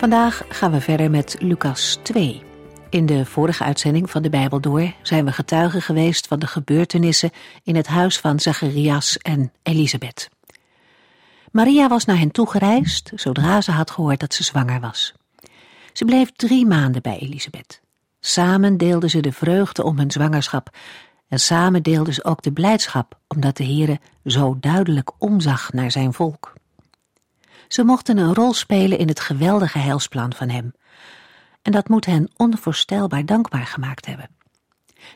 Vandaag gaan we verder met Lucas 2. In de vorige uitzending van de Bijbel door zijn we getuigen geweest van de gebeurtenissen in het huis van Zacharias en Elisabeth. Maria was naar hen toegereisd zodra ze had gehoord dat ze zwanger was. Ze bleef drie maanden bij Elisabeth. Samen deelden ze de vreugde om hun zwangerschap en samen deelden ze ook de blijdschap omdat de Heere zo duidelijk omzag naar zijn volk. Ze mochten een rol spelen in het geweldige heilsplan van hem. En dat moet hen onvoorstelbaar dankbaar gemaakt hebben.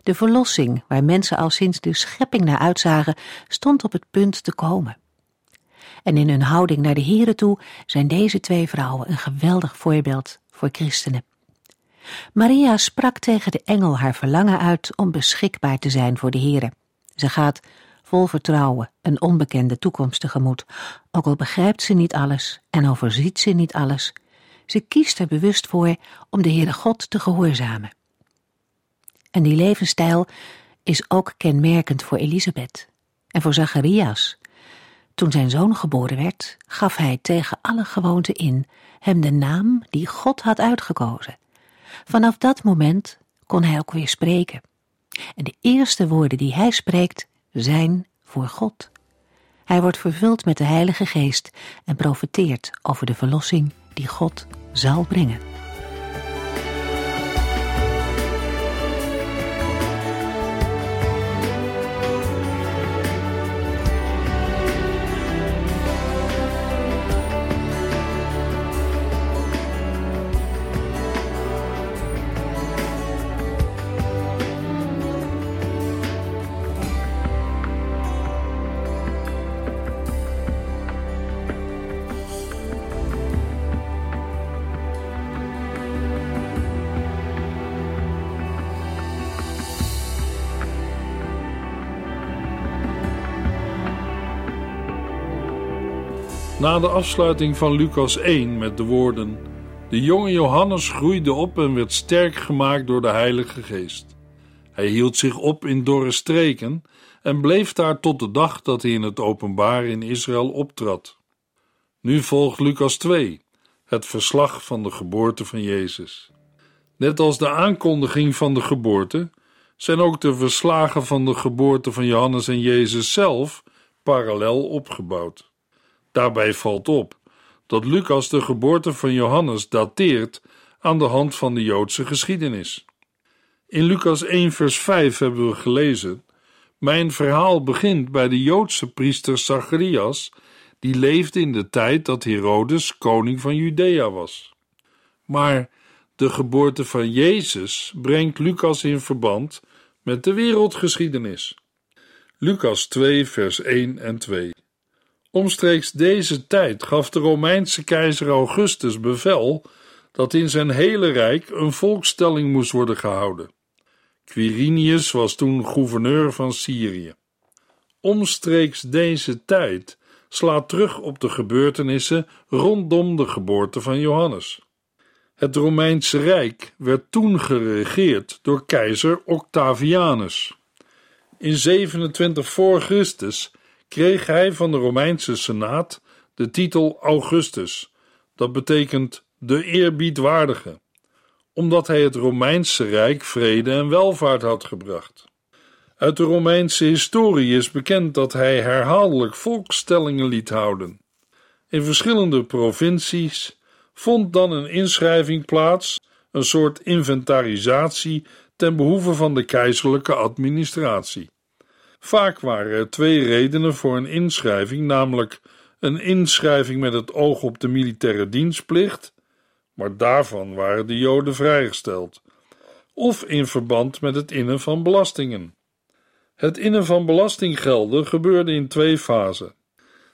De verlossing, waar mensen al sinds de schepping naar uitzagen, stond op het punt te komen. En in hun houding naar de Here toe zijn deze twee vrouwen een geweldig voorbeeld voor christenen. Maria sprak tegen de engel haar verlangen uit om beschikbaar te zijn voor de Here. Ze gaat vol vertrouwen een onbekende toekomst tegemoet, ook al begrijpt ze niet alles en overziet ze niet alles. Ze kiest er bewust voor om de Heere God te gehoorzamen. En die levensstijl is ook kenmerkend voor Elisabeth en voor Zacharias. Toen zijn zoon geboren werd, gaf hij tegen alle gewoonten in hem de naam die God had uitgekozen. Vanaf dat moment kon hij ook weer spreken. En de eerste woorden die hij spreekt zijn voor God. Hij wordt vervuld met de Heilige Geest en profeteert over de verlossing die God zal brengen. Na de afsluiting van Lucas 1 met de woorden: De jonge Johannes groeide op en werd sterk gemaakt door de Heilige Geest. Hij hield zich op in dorre streken en bleef daar tot de dag dat hij in het openbaar in Israël optrad. Nu volgt Lucas 2, het verslag van de geboorte van Jezus. Net als de aankondiging van de geboorte, zijn ook de verslagen van de geboorte van Johannes en Jezus zelf parallel opgebouwd. Daarbij valt op dat Lucas de geboorte van Johannes dateert aan de hand van de Joodse geschiedenis. In Lucas 1, vers 5 hebben we gelezen: Mijn verhaal begint bij de Joodse priester Zacharias, die leefde in de tijd dat Herodes koning van Judea was. Maar de geboorte van Jezus brengt Lucas in verband met de wereldgeschiedenis. Lucas 2, vers 1 en 2. Omstreeks deze tijd gaf de Romeinse keizer Augustus bevel dat in zijn hele rijk een volkstelling moest worden gehouden. Quirinius was toen gouverneur van Syrië. Omstreeks deze tijd slaat terug op de gebeurtenissen rondom de geboorte van Johannes. Het Romeinse Rijk werd toen geregeerd door keizer Octavianus. In 27 voor Christus kreeg hij van de Romeinse Senaat de titel Augustus, dat betekent de eerbiedwaardige, omdat hij het Romeinse Rijk vrede en welvaart had gebracht. Uit de Romeinse historie is bekend dat hij herhaaldelijk volkstellingen liet houden. In verschillende provincies vond dan een inschrijving plaats, een soort inventarisatie ten behoeve van de keizerlijke administratie. Vaak waren er twee redenen voor een inschrijving, namelijk een inschrijving met het oog op de militaire dienstplicht, maar daarvan waren de Joden vrijgesteld, of in verband met het innen van belastingen. Het innen van belastinggelden gebeurde in twee fasen.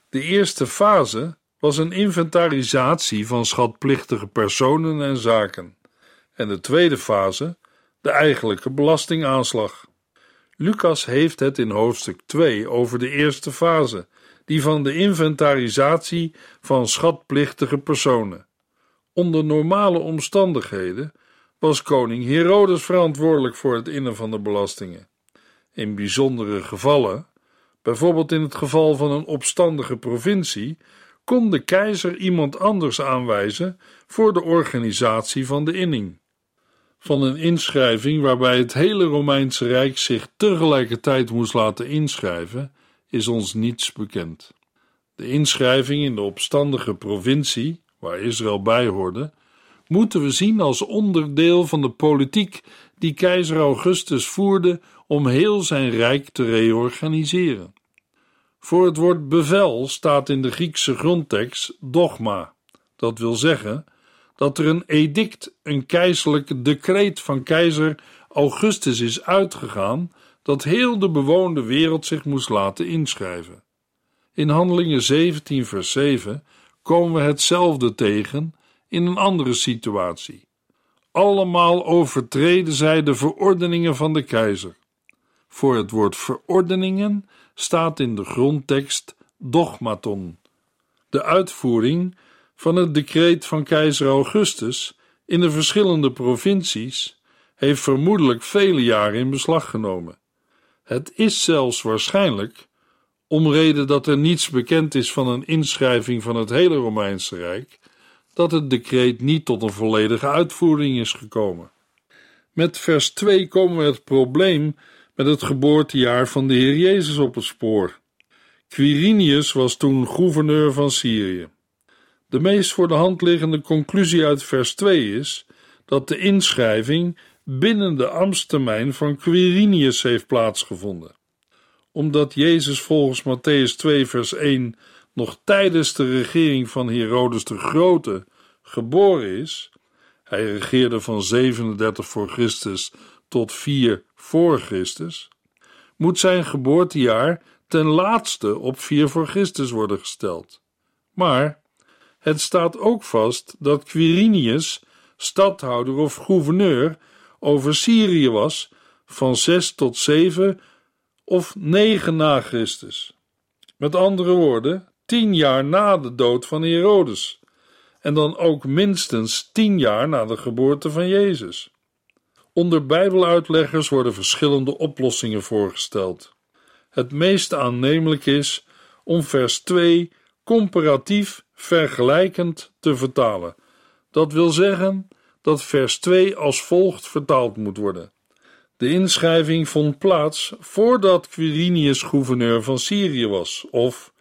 De eerste fase was een inventarisatie van schatplichtige personen en zaken, en de tweede fase, de eigenlijke belastingaanslag. Lucas heeft het in hoofdstuk 2 over de eerste fase, die van de inventarisatie van schatplichtige personen. Onder normale omstandigheden was koning Herodes verantwoordelijk voor het innen van de belastingen. In bijzondere gevallen, bijvoorbeeld in het geval van een opstandige provincie, kon de keizer iemand anders aanwijzen voor de organisatie van de inning. Van een inschrijving waarbij het hele Romeinse Rijk zich tegelijkertijd moest laten inschrijven, is ons niets bekend. De inschrijving in de opstandige provincie, waar Israël bij hoorde, moeten we zien als onderdeel van de politiek die keizer Augustus voerde om heel zijn rijk te reorganiseren. Voor het woord bevel staat in de Griekse grondtekst dogma. Dat wil zeggen dat er een edict, een keizerlijk decreet van keizer Augustus is uitgegaan dat heel de bewoonde wereld zich moest laten inschrijven. In Handelingen 17, vers 7 komen we hetzelfde tegen in een andere situatie. Allemaal overtreden zij de verordeningen van de keizer. Voor het woord verordeningen staat in de grondtekst dogmaton, de uitvoering van het decreet van keizer Augustus in de verschillende provincies heeft vermoedelijk vele jaren in beslag genomen. Het is zelfs waarschijnlijk, om reden dat er niets bekend is van een inschrijving van het hele Romeinse Rijk, dat het decreet niet tot een volledige uitvoering is gekomen. Met vers 2 komen we het probleem met het geboortejaar van de Heer Jezus op het spoor. Quirinius was toen gouverneur van Syrië. De meest voor de hand liggende conclusie uit vers 2 is dat de inschrijving binnen de ambtstermijn van Quirinius heeft plaatsgevonden. Omdat Jezus volgens Matthäus 2 vers 1 nog tijdens de regering van Herodes de Grote geboren is, hij regeerde van 37 voor Christus tot 4 voor Christus, moet zijn geboortejaar ten laatste op 4 voor Christus worden gesteld. Maar het staat ook vast dat Quirinius stadhouder of gouverneur over Syrië was van 6 tot 7 of 9 na Christus. Met andere woorden, tien jaar na de dood van Herodes, en dan ook minstens tien jaar na de geboorte van Jezus. Onder Bijbeluitleggers worden verschillende oplossingen voorgesteld. Het meest aannemelijk is om vers 2 comparatief vergelijkend te vertalen. Dat wil zeggen dat vers 2 als volgt vertaald moet worden. De inschrijving vond plaats voordat Quirinius gouverneur van Syrië was, of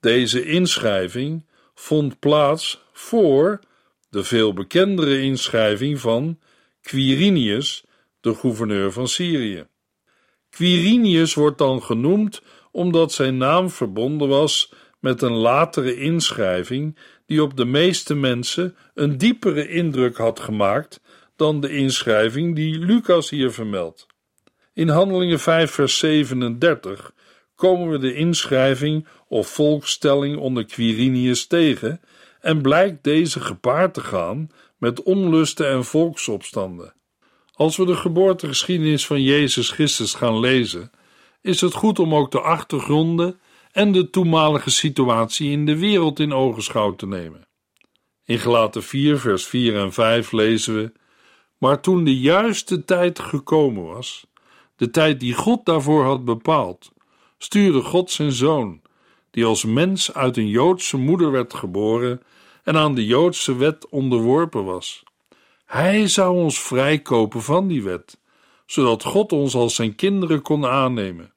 deze inschrijving vond plaats voor de veel bekendere inschrijving van Quirinius, de gouverneur van Syrië. Quirinius wordt dan genoemd omdat zijn naam verbonden was met een latere inschrijving die op de meeste mensen een diepere indruk had gemaakt dan de inschrijving die Lucas hier vermeldt. In Handelingen 5 vers 37 komen we de inschrijving of volkstelling onder Quirinius tegen en blijkt deze gepaard te gaan met onlusten en volksopstanden. Als we de geboortegeschiedenis van Jezus Christus gaan lezen, is het goed om ook de achtergronden en de toenmalige situatie in de wereld in ogenschouw te nemen. In Gelaten 4, vers 4 en 5 lezen we: Maar toen de juiste tijd gekomen was, de tijd die God daarvoor had bepaald, stuurde God zijn zoon, die als mens uit een Joodse moeder werd geboren en aan de Joodse wet onderworpen was. Hij zou ons vrijkopen van die wet, zodat God ons als zijn kinderen kon aannemen.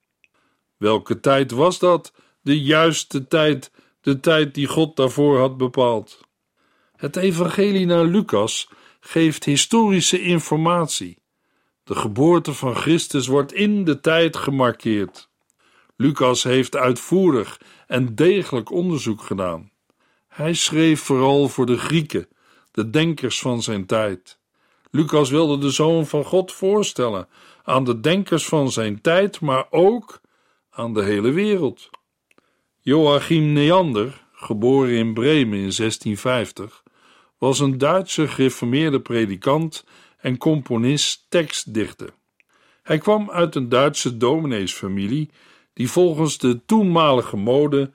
Welke tijd was dat? De juiste tijd, de tijd die God daarvoor had bepaald. Het evangelie naar Lucas geeft historische informatie. De geboorte van Christus wordt in de tijd gemarkeerd. Lucas heeft uitvoerig en degelijk onderzoek gedaan. Hij schreef vooral voor de Grieken, de denkers van zijn tijd. Lucas wilde de Zoon van God voorstellen aan de denkers van zijn tijd, maar ook aan de hele wereld. Joachim Neander, geboren in Bremen in 1650, was een Duitse gereformeerde predikant en componist tekstdichter. Hij kwam uit een Duitse domineesfamilie die volgens de toenmalige mode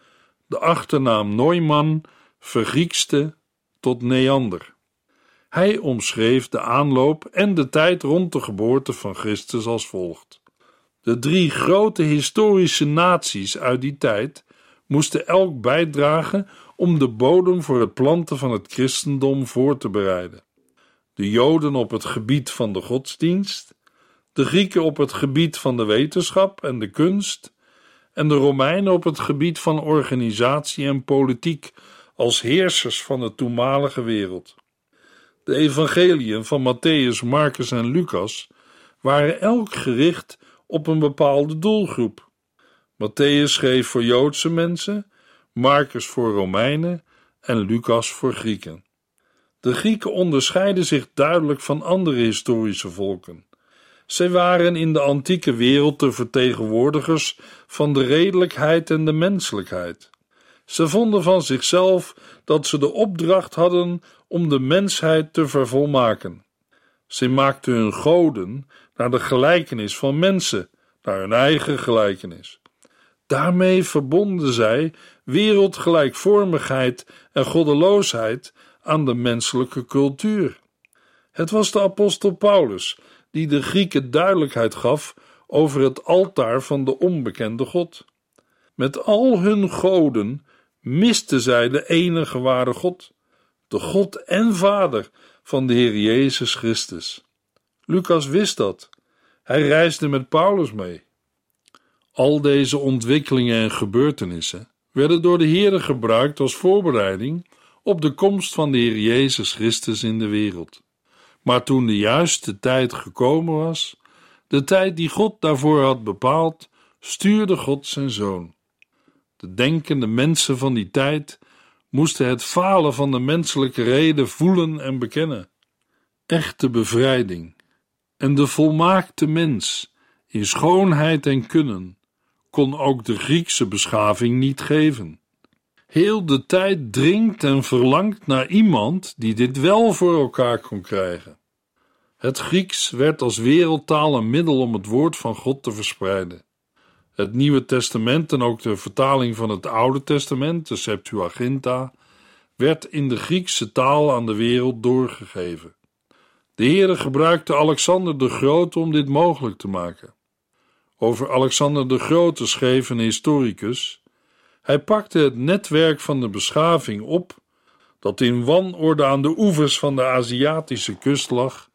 de achternaam Neumann vergriekste tot Neander. Hij omschreef de aanloop en de tijd rond de geboorte van Christus als volgt. De drie grote historische naties uit die tijd moesten elk bijdragen om de bodem voor het planten van het christendom voor te bereiden. De Joden op het gebied van de godsdienst, de Grieken op het gebied van de wetenschap en de kunst, en de Romeinen op het gebied van organisatie en politiek als heersers van de toenmalige wereld. De evangeliën van Matthäus, Marcus en Lucas waren elk gericht op een bepaalde doelgroep. Matthäus schreef voor Joodse mensen, Marcus voor Romeinen en Lucas voor Grieken. De Grieken onderscheiden zich duidelijk van andere historische volken. Zij waren in de antieke wereld de vertegenwoordigers van de redelijkheid en de menselijkheid. Ze vonden van zichzelf dat ze de opdracht hadden om de mensheid te vervolmaken. Ze maakten hun goden naar de gelijkenis van mensen, naar hun eigen gelijkenis. Daarmee verbonden zij wereldgelijkvormigheid en goddeloosheid aan de menselijke cultuur. Het was de apostel Paulus die de Grieken duidelijkheid gaf over het altaar van de onbekende God. Met al hun goden misten zij de enige ware God, de God en Vader van de Heer Jezus Christus. Lucas wist dat. Hij reisde met Paulus mee. Al deze ontwikkelingen en gebeurtenissen werden door de Heer gebruikt als voorbereiding op de komst van de Heer Jezus Christus in de wereld. Maar toen de juiste tijd gekomen was, de tijd die God daarvoor had bepaald, stuurde God zijn zoon. De denkende mensen van die tijd moesten het falen van de menselijke reden voelen en bekennen. Echte bevrijding en de volmaakte mens in schoonheid en kunnen kon ook de Griekse beschaving niet geven. Heel de tijd dringt en verlangt naar iemand die dit wel voor elkaar kon krijgen. Het Grieks werd als wereldtaal een middel om het woord van God te verspreiden. Het Nieuwe Testament en ook de vertaling van het Oude Testament, de Septuaginta, werd in de Griekse taal aan de wereld doorgegeven. De Heere gebruikte Alexander de Grote om dit mogelijk te maken. Over Alexander de Grote schreef een historicus: Hij pakte het netwerk van de beschaving op, dat in wanorde aan de oevers van de Aziatische kust lag,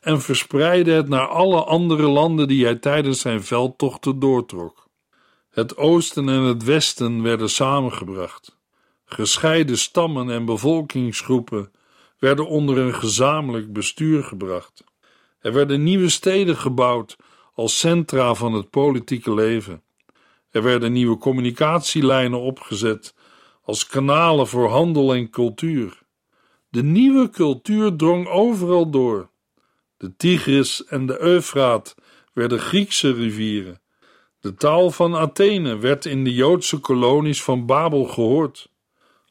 en verspreidde het naar alle andere landen die hij tijdens zijn veldtochten doortrok. Het oosten en het westen werden samengebracht. Gescheiden stammen en bevolkingsgroepen werden onder een gezamenlijk bestuur gebracht. Er werden nieuwe steden gebouwd als centra van het politieke leven. Er werden nieuwe communicatielijnen opgezet als kanalen voor handel en cultuur. De nieuwe cultuur drong overal door. De Tigris en de Eufraat werden Griekse rivieren. De taal van Athene werd in de Joodse kolonies van Babel gehoord.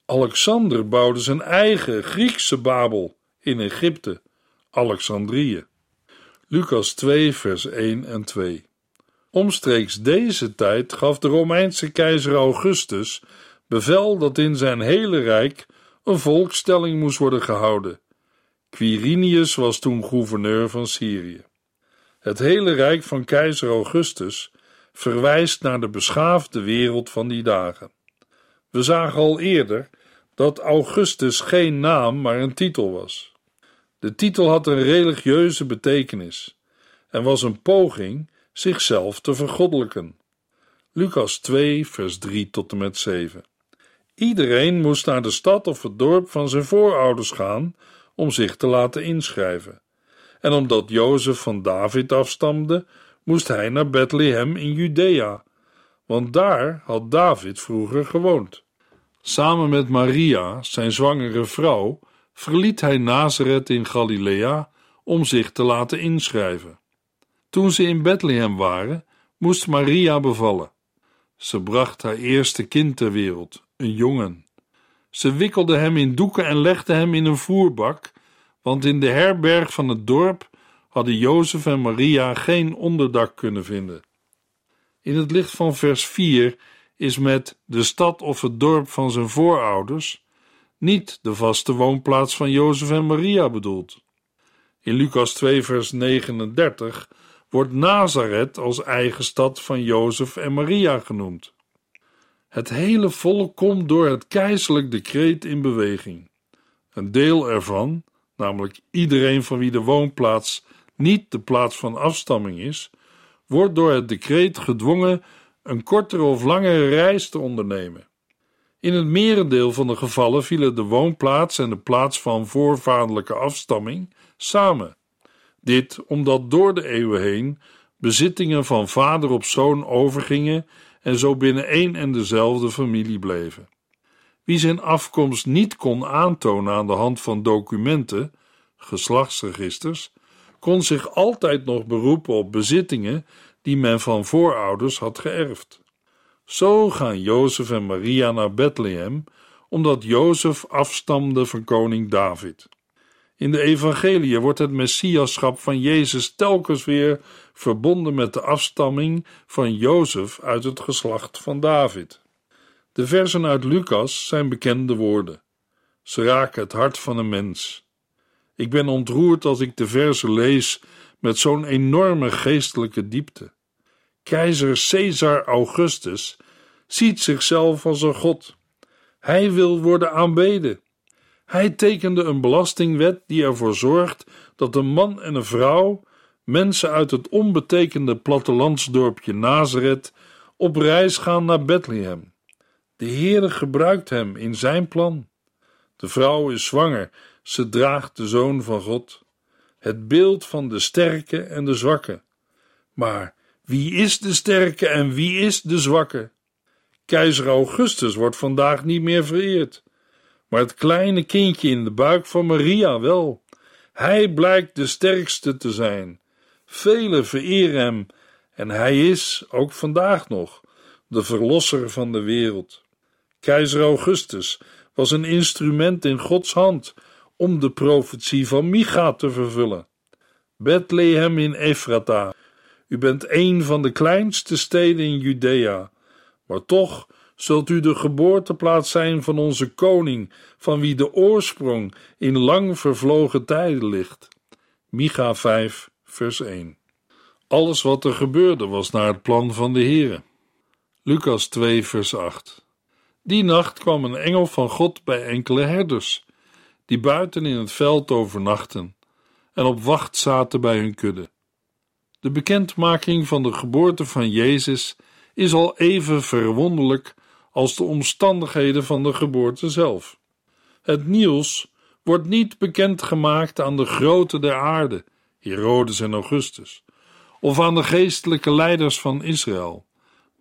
Alexander bouwde zijn eigen Griekse Babel in Egypte, Alexandrië. Lucas 2, vers 1 en 2. Omstreeks deze tijd gaf de Romeinse keizer Augustus bevel dat in zijn hele rijk een volkstelling moest worden gehouden. Quirinius was toen gouverneur van Syrië. Het hele rijk van keizer Augustus verwijst naar de beschaafde wereld van die dagen. We zagen al eerder dat Augustus geen naam, maar een titel was. De titel had een religieuze betekenis en was een poging zichzelf te vergoddelijken. Lucas 2, vers 3 tot en met 7. Iedereen moest naar de stad of het dorp van zijn voorouders gaan om zich te laten inschrijven. En omdat Jozef van David afstamde, moest hij naar Bethlehem in Judea, want daar had David vroeger gewoond. Samen met Maria, zijn zwangere vrouw, verliet hij Nazareth in Galilea om zich te laten inschrijven. Toen ze in Bethlehem waren, moest Maria bevallen. Ze bracht haar eerste kind ter wereld, een jongen. Ze wikkelden hem in doeken en legden hem in een voerbak, want in de herberg van het dorp hadden Jozef en Maria geen onderdak kunnen vinden. In het licht van vers 4 is met de stad of het dorp van zijn voorouders niet de vaste woonplaats van Jozef en Maria bedoeld. In Lucas 2, vers 39 wordt Nazareth als eigen stad van Jozef en Maria genoemd. Het hele volk komt door het keizerlijk decreet in beweging. Een deel ervan, namelijk iedereen van wie de woonplaats niet de plaats van afstamming is, wordt door het decreet gedwongen een kortere of langere reis te ondernemen. In het merendeel van de gevallen vielen de woonplaats en de plaats van voorvaderlijke afstamming samen. Dit omdat door de eeuwen heen bezittingen van vader op zoon overgingen en zo binnen één en dezelfde familie bleven. Wie zijn afkomst niet kon aantonen aan de hand van documenten, geslachtsregisters, kon zich altijd nog beroepen op bezittingen die men van voorouders had geërfd. Zo gaan Jozef en Maria naar Bethlehem, omdat Jozef afstamde van koning David. In de evangelie wordt het messiaschap van Jezus telkens weer verbonden met de afstamming van Jozef uit het geslacht van David. De versen uit Lucas zijn bekende woorden. Ze raken het hart van een mens. Ik ben ontroerd als ik de versen lees met zo'n enorme geestelijke diepte. Keizer Caesar Augustus ziet zichzelf als een god. Hij wil worden aanbeden. Hij tekende een belastingwet die ervoor zorgt dat een man en een vrouw, mensen uit het onbetekende plattelandsdorpje Nazareth, op reis gaan naar Bethlehem. De Heere gebruikt hem in zijn plan. De vrouw is zwanger, ze draagt de zoon van God, het beeld van de sterke en de zwakke. Maar wie is de sterke en wie is de zwakke? Keizer Augustus wordt vandaag niet meer vereerd, maar het kleine kindje in de buik van Maria wel. Hij blijkt de sterkste te zijn. Velen vereren hem en hij is, ook vandaag nog, de verlosser van de wereld. Keizer Augustus was een instrument in Gods hand om de profetie van Micha te vervullen. Bethlehem in Ephrata, u bent een van de kleinste steden in Judea, maar toch zult u de geboorteplaats zijn van onze koning, van wie de oorsprong in lang vervlogen tijden ligt. Micha 5, vers 1. Alles wat er gebeurde was naar het plan van de Heere. Lucas 2, vers 8. Die nacht kwam een engel van God bij enkele herders, die buiten in het veld overnachten en op wacht zaten bij hun kudde. De bekendmaking van de geboorte van Jezus is al even verwonderlijk als de omstandigheden van de geboorte zelf. Het nieuws wordt niet bekendgemaakt aan de grote der aarde, Herodes en Augustus, of aan de geestelijke leiders van Israël,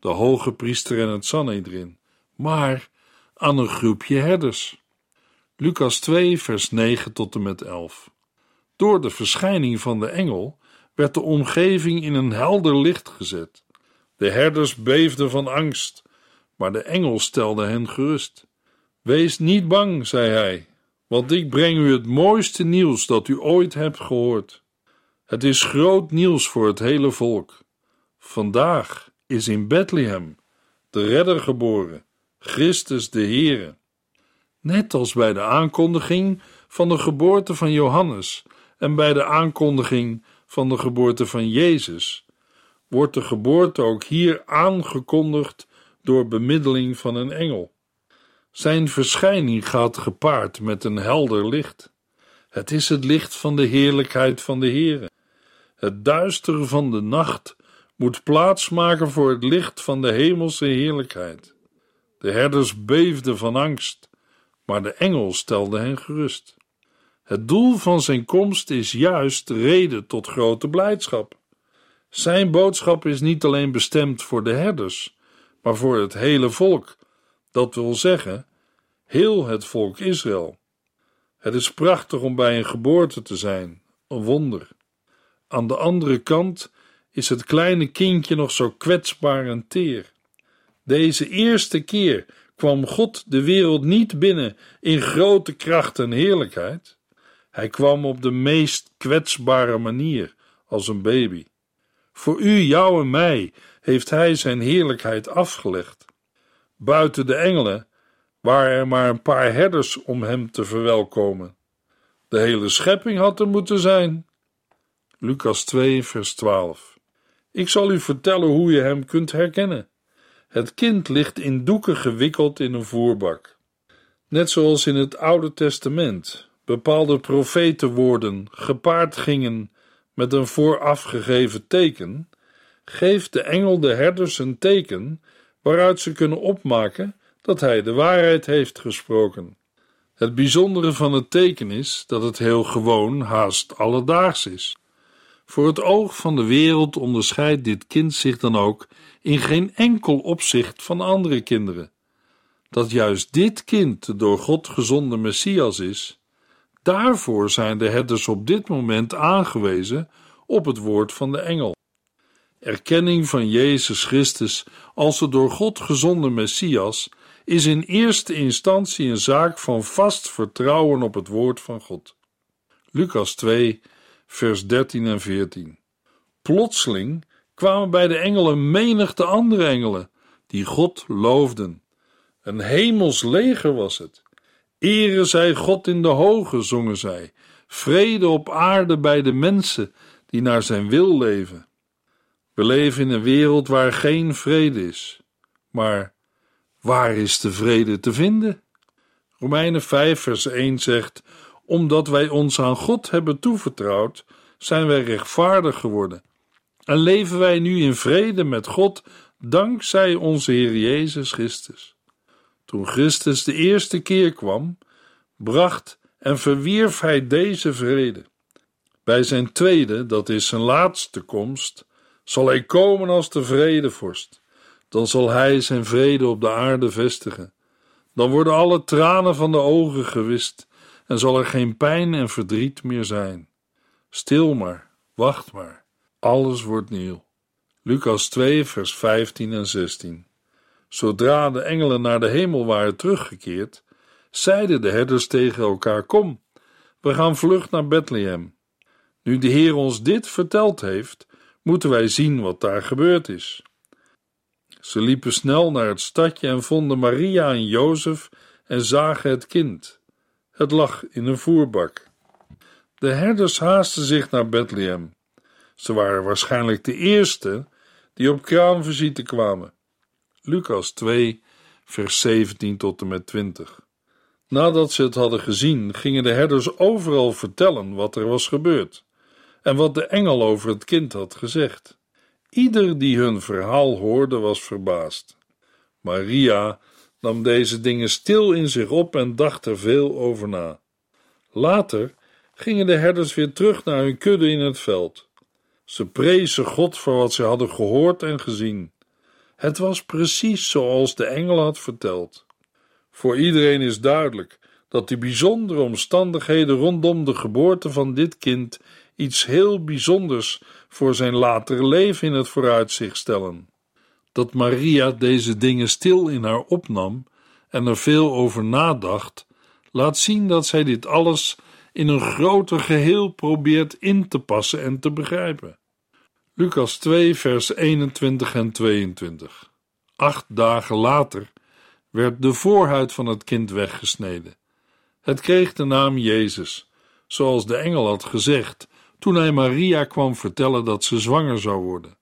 de hoge priester en het Sanhedrin, maar aan een groepje herders. Lucas 2, vers 9 tot en met 11. Door de verschijning van de engel werd de omgeving in een helder licht gezet. De herders beefden van angst, maar de engel stelde hen gerust. Wees niet bang, zei hij, want ik breng u het mooiste nieuws dat u ooit hebt gehoord. Het is groot nieuws voor het hele volk. Vandaag is in Bethlehem de redder geboren, Christus de Heere. Net als bij de aankondiging van de geboorte van Johannes en bij de aankondiging van de geboorte van Jezus, wordt de geboorte ook hier aangekondigd door bemiddeling van een engel. Zijn verschijning gaat gepaard met een helder licht. Het is het licht van de heerlijkheid van de Heere. Het duistere van de nacht moet plaats maken voor het licht van de hemelse heerlijkheid. De herders beefden van angst, maar de engel stelde hen gerust. Het doel van zijn komst is juist reden tot grote blijdschap. Zijn boodschap is niet alleen bestemd voor de herders, maar voor het hele volk, dat wil zeggen, heel het volk Israël. Het is prachtig om bij een geboorte te zijn, een wonder. Aan de andere kant is het kleine kindje nog zo kwetsbaar en teer. Deze eerste keer kwam God de wereld niet binnen in grote kracht en heerlijkheid. Hij kwam op de meest kwetsbare manier, als een baby. Voor u, jou en mij heeft Hij zijn heerlijkheid afgelegd. Buiten de engelen waren er maar een paar herders om Hem te verwelkomen. De hele schepping had er moeten zijn. Lucas 2, vers 12. Ik zal u vertellen hoe je Hem kunt herkennen. Het kind ligt in doeken gewikkeld in een voerbak. Net zoals in het Oude Testament bepaalde profetenwoorden gepaard gingen met een voorafgegeven teken, geeft de engel de herders een teken waaruit ze kunnen opmaken dat hij de waarheid heeft gesproken. Het bijzondere van het teken is dat het heel gewoon, haast alledaags is. Voor het oog van de wereld onderscheidt dit kind zich dan ook in geen enkel opzicht van andere kinderen. Dat juist dit kind de door God gezonde Messias is, daarvoor zijn de herders op dit moment aangewezen op het woord van de engel. Erkenning van Jezus Christus als de door God gezonde Messias is in eerste instantie een zaak van vast vertrouwen op het woord van God. Lucas 2, vers 13 en 14. Plotseling kwamen bij de engelen menigte andere engelen, die God loofden. Een hemels leger was het. Ere zij God in de hoge, zongen zij. Vrede op aarde bij de mensen die naar zijn wil leven. We leven in een wereld waar geen vrede is. Maar waar is de vrede te vinden? Romeinen 5, vers 1 zegt: Omdat wij ons aan God hebben toevertrouwd, zijn wij rechtvaardig geworden. En leven wij nu in vrede met God, dankzij onze Heer Jezus Christus. Toen Christus de eerste keer kwam, bracht en verwierf hij deze vrede. Bij zijn tweede, dat is zijn laatste komst, zal hij komen als de vredevorst. Dan zal hij zijn vrede op de aarde vestigen. Dan worden alle tranen van de ogen gewist en zal er geen pijn en verdriet meer zijn. Stil maar, wacht maar, alles wordt nieuw. Lucas 2, vers 15 en 16. Zodra de engelen naar de hemel waren teruggekeerd, zeiden de herders tegen elkaar: Kom, we gaan vlug naar Bethlehem. Nu de Heer ons dit verteld heeft, moeten wij zien wat daar gebeurd is. Ze liepen snel naar het stadje en vonden Maria en Jozef en zagen het kind. Het lag in een voerbak. De herders haasten zich naar Bethlehem. Ze waren waarschijnlijk de eerste die op kraamvisite kwamen. Lucas 2, vers 17 tot en met 20. Nadat ze het hadden gezien, gingen de herders overal vertellen wat er was gebeurd en wat de engel over het kind had gezegd. Ieder die hun verhaal hoorde was verbaasd. Maria nam deze dingen stil in zich op en dacht er veel over na. Later gingen de herders weer terug naar hun kudde in het veld. Ze prezen God voor wat ze hadden gehoord en gezien. Het was precies zoals de engel had verteld. Voor iedereen is duidelijk dat die bijzondere omstandigheden rondom de geboorte van dit kind iets heel bijzonders voor zijn latere leven in het vooruitzicht stellen. Dat Maria deze dingen stil in haar opnam en er veel over nadacht, laat zien dat zij dit alles in een groter geheel probeert in te passen en te begrijpen. Lucas 2, vers 21 en 22. Acht dagen later werd de voorhuid van het kind weggesneden. Het kreeg de naam Jezus, zoals de engel had gezegd toen hij Maria kwam vertellen dat ze zwanger zou worden.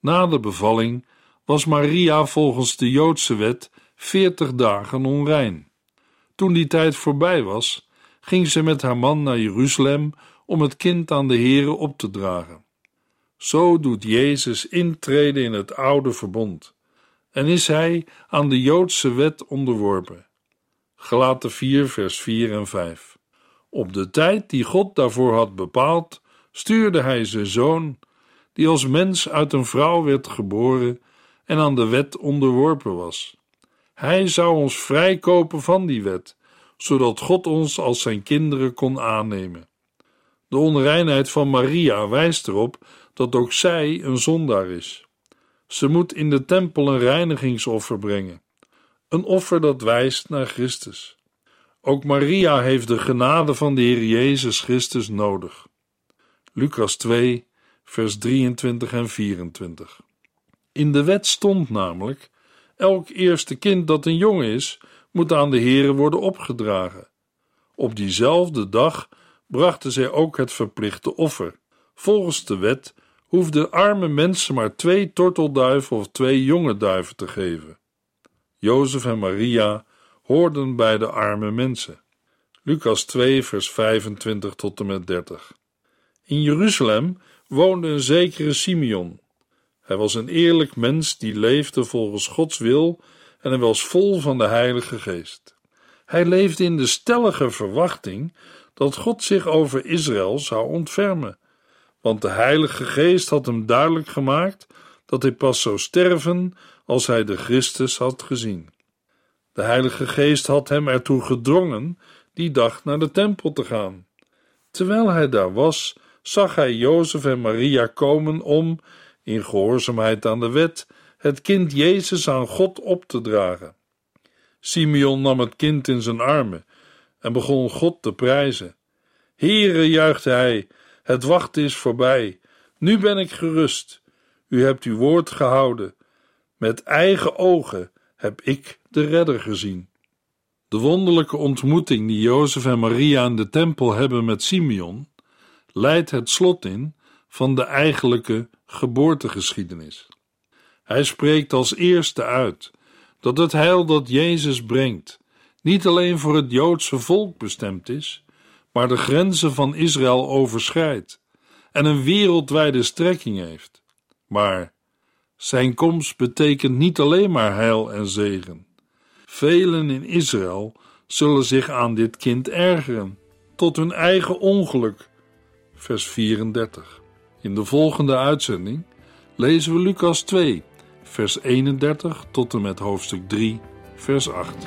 Na de bevalling was Maria volgens de Joodse wet veertig dagen onrein. Toen die tijd voorbij was, ging ze met haar man naar Jeruzalem om het kind aan de Here op te dragen. Zo doet Jezus intreden in het oude verbond en is hij aan de Joodse wet onderworpen. Gelaten 4 vers 4 en 5 Op de tijd die God daarvoor had bepaald, stuurde hij zijn zoon, die als mens uit een vrouw werd geboren en aan de wet onderworpen was. Hij zou ons vrijkopen van die wet, zodat God ons als zijn kinderen kon aannemen. De onreinheid van Maria wijst erop dat ook zij een zondaar is. Ze moet in de tempel een reinigingsoffer brengen. Een offer dat wijst naar Christus. Ook Maria heeft de genade van de Heer Jezus Christus nodig. Lucas 2, vers 23 en 24. In de wet stond namelijk: elk eerste kind dat een jongen is, moet aan de Heere worden opgedragen. Op diezelfde dag brachten zij ook het verplichte offer. Volgens de wet hoefden arme mensen maar twee tortelduiven of twee jonge duiven te geven. Jozef en Maria hoorden bij de arme mensen. Lucas 2, vers 25 tot en met 30. In Jeruzalem woonde een zekere Simeon. Hij was een eerlijk mens die leefde volgens Gods wil en hij was vol van de Heilige Geest. Hij leefde in de stellige verwachting dat God zich over Israël zou ontfermen, want de Heilige Geest had hem duidelijk gemaakt dat hij pas zou sterven als hij de Christus had gezien. De Heilige Geest had hem ertoe gedrongen die dag naar de tempel te gaan. Terwijl hij daar was, zag hij Jozef en Maria komen om, in gehoorzaamheid aan de wet, het kind Jezus aan God op te dragen. Simeon nam het kind in zijn armen en begon God te prijzen. Heere, juichte hij, het wachten is voorbij. Nu ben ik gerust. U hebt uw woord gehouden. Met eigen ogen heb ik de redder gezien. De wonderlijke ontmoeting die Jozef en Maria in de tempel hebben met Simeon leidt het slot in van de eigenlijke geboortegeschiedenis. Hij spreekt als eerste uit dat het heil dat Jezus brengt niet alleen voor het Joodse volk bestemd is, maar de grenzen van Israël overschrijdt en een wereldwijde strekking heeft. Maar zijn komst betekent niet alleen maar heil en zegen. Velen in Israël zullen zich aan dit kind ergeren, tot hun eigen ongeluk. Vers 34. In de volgende uitzending lezen we Lucas 2, vers 31 tot en met hoofdstuk 3, vers 8.